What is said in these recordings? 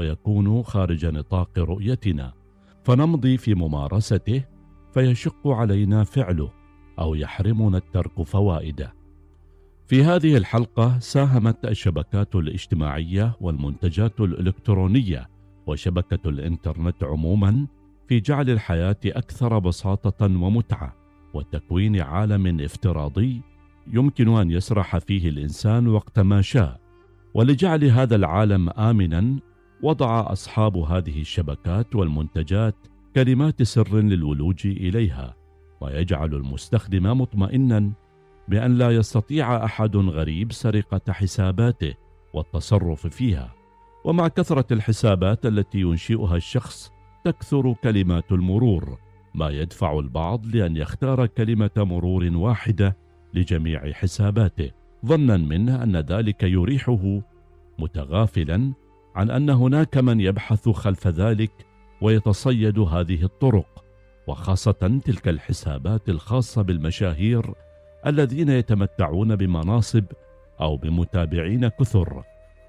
ويكون خارج نطاق رؤيتنا. فنمضي في ممارسته فيشق علينا فعله أو يحرمنا الترك فوائده. في هذه الحلقة ساهمت الشبكات الاجتماعية والمنتجات الإلكترونية وشبكة الإنترنت عموما في جعل الحياة أكثر بساطة ومتعة وتكوين عالم افتراضي يمكن أن يسرح فيه الإنسان وقت ما شاء. ولجعل هذا العالم امنا وضع أصحاب هذه الشبكات والمنتجات كلمات سر للولوج إليها ويجعل المستخدم مطمئنا بأن لا يستطيع أحد غريب سرقة حساباته والتصرف فيها. ومع كثرة الحسابات التي ينشئها الشخص تكثر كلمات المرور ما يدفع البعض لأن يختار كلمة مرور واحدة لجميع حساباته ظنا منه أن ذلك يريحه متغافلا عن أن هناك من يبحث خلف ذلك ويتصيد هذه الطرق وخاصة تلك الحسابات الخاصة بالمشاهير الذين يتمتعون بمناصب أو بمتابعين كثر.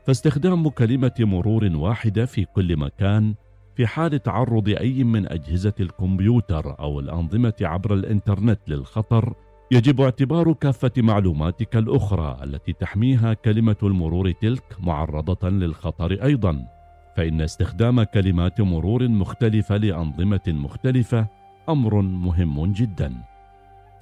فاستخدام كلمة مرور واحدة في كل مكان في حال تعرض أي من أجهزة الكمبيوتر أو الأنظمة عبر الإنترنت للخطر يجب اعتبار كافة معلوماتك الأخرى التي تحميها كلمة المرور تلك معرضة للخطر أيضا. فإن استخدام كلمات مرور مختلفه لأنظمة مختلفة أمر مهم جدا.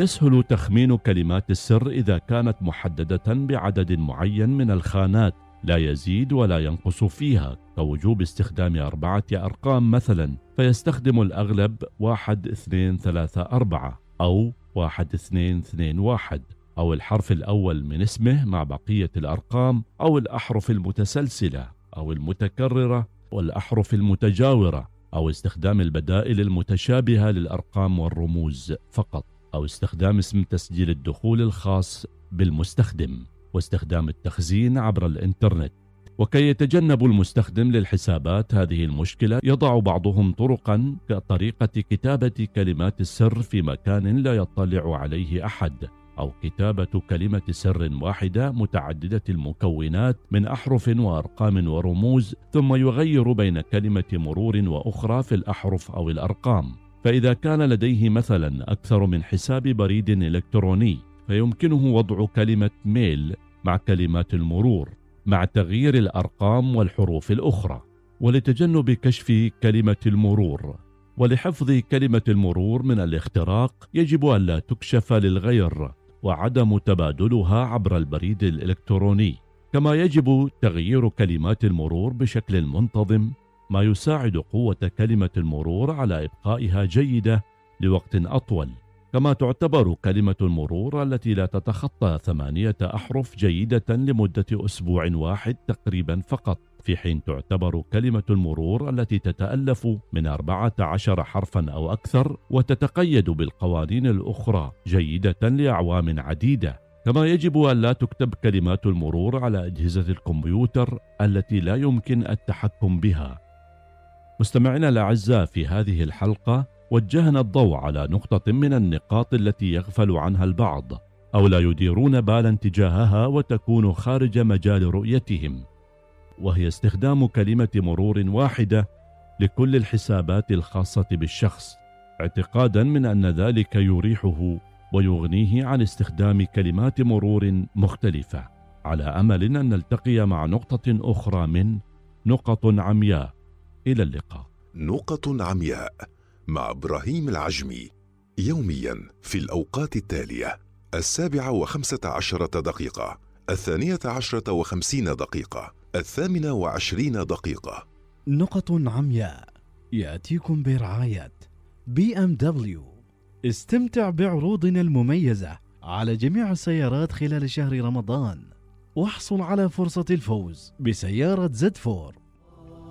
يسهل تخمين كلمات السر إذا كانت محددة بعدد معين من الخانات لا يزيد ولا ينقص فيها. كوجوب استخدام أربعة أرقام مثلا فيستخدم الأغلب واحد اثنين ثلاثة أربعة أو واحد اثنين اثنين واحد أو الحرف الأول من اسمه مع بقية الأرقام أو الأحرف المتسلسلة أو المتكررة والأحرف المتجاورة أو استخدام البدائل المتشابهة للأرقام والرموز فقط أو استخدام اسم تسجيل الدخول الخاص بالمستخدم واستخدام التخزين عبر الإنترنت. وكي يتجنب المستخدم للحسابات هذه المشكلة يضع بعضهم طرقا كطريقة كتابة كلمات السر في مكان لا يطلع عليه أحد أو كتابة كلمة سر واحدة متعددة المكونات من أحرف وأرقام ورموز ثم يغير بين كلمة مرور وأخرى في الأحرف أو الأرقام. فإذا كان لديه مثلا أكثر من حساب بريد إلكتروني فيمكنه وضع كلمة ميل مع كلمات المرور. مع تغيير الأرقام والحروف الأخرى ولتجنب كشف كلمة المرور ولحفظ كلمة المرور من الاختراق يجب الا تكشف للغير وعدم تبادلها عبر البريد الإلكتروني. كما يجب تغيير كلمات المرور بشكل منتظم ما يساعد قوة كلمة المرور على إبقائها جيدة لوقت أطول. كما تعتبر كلمة المرور التي لا تتخطى ثمانية أحرف جيدة لمدة أسبوع واحد تقريبا فقط. في حين تعتبر كلمة المرور التي تتألف من 14 حرفا أو أكثر وتتقيد بالقوانين الأخرى جيدة لأعوام عديدة. كما يجب أن لا تكتب كلمات المرور على أجهزة الكمبيوتر التي لا يمكن التحكم بها. مستمعينا الأعزاء في هذه الحلقة وجهنا الضوء على نقطة من النقاط التي يغفل عنها البعض أو لا يديرون بالا تجاهها وتكون خارج مجال رؤيتهم. وهي استخدام كلمة مرور واحدة لكل الحسابات الخاصة بالشخص اعتقادا من أن ذلك يريحه ويغنيه عن استخدام كلمات مرور مختلفة. على أمل أن نلتقي مع نقطة أخرى من نقط عمياء. إلى اللقاء. نقط عمياء. مع إبراهيم العجمي يوميا في الأوقات التالية السابعة وخمسة عشرة دقيقة الثانية عشرة وخمسين دقيقة الثامنة وعشرين دقيقة. نقط عمياء يأتيكم برعاية بي إم دبليو. استمتع بعروضنا المميزة على جميع السيارات خلال شهر رمضان واحصل على فرصة الفوز بسيارة زد فور.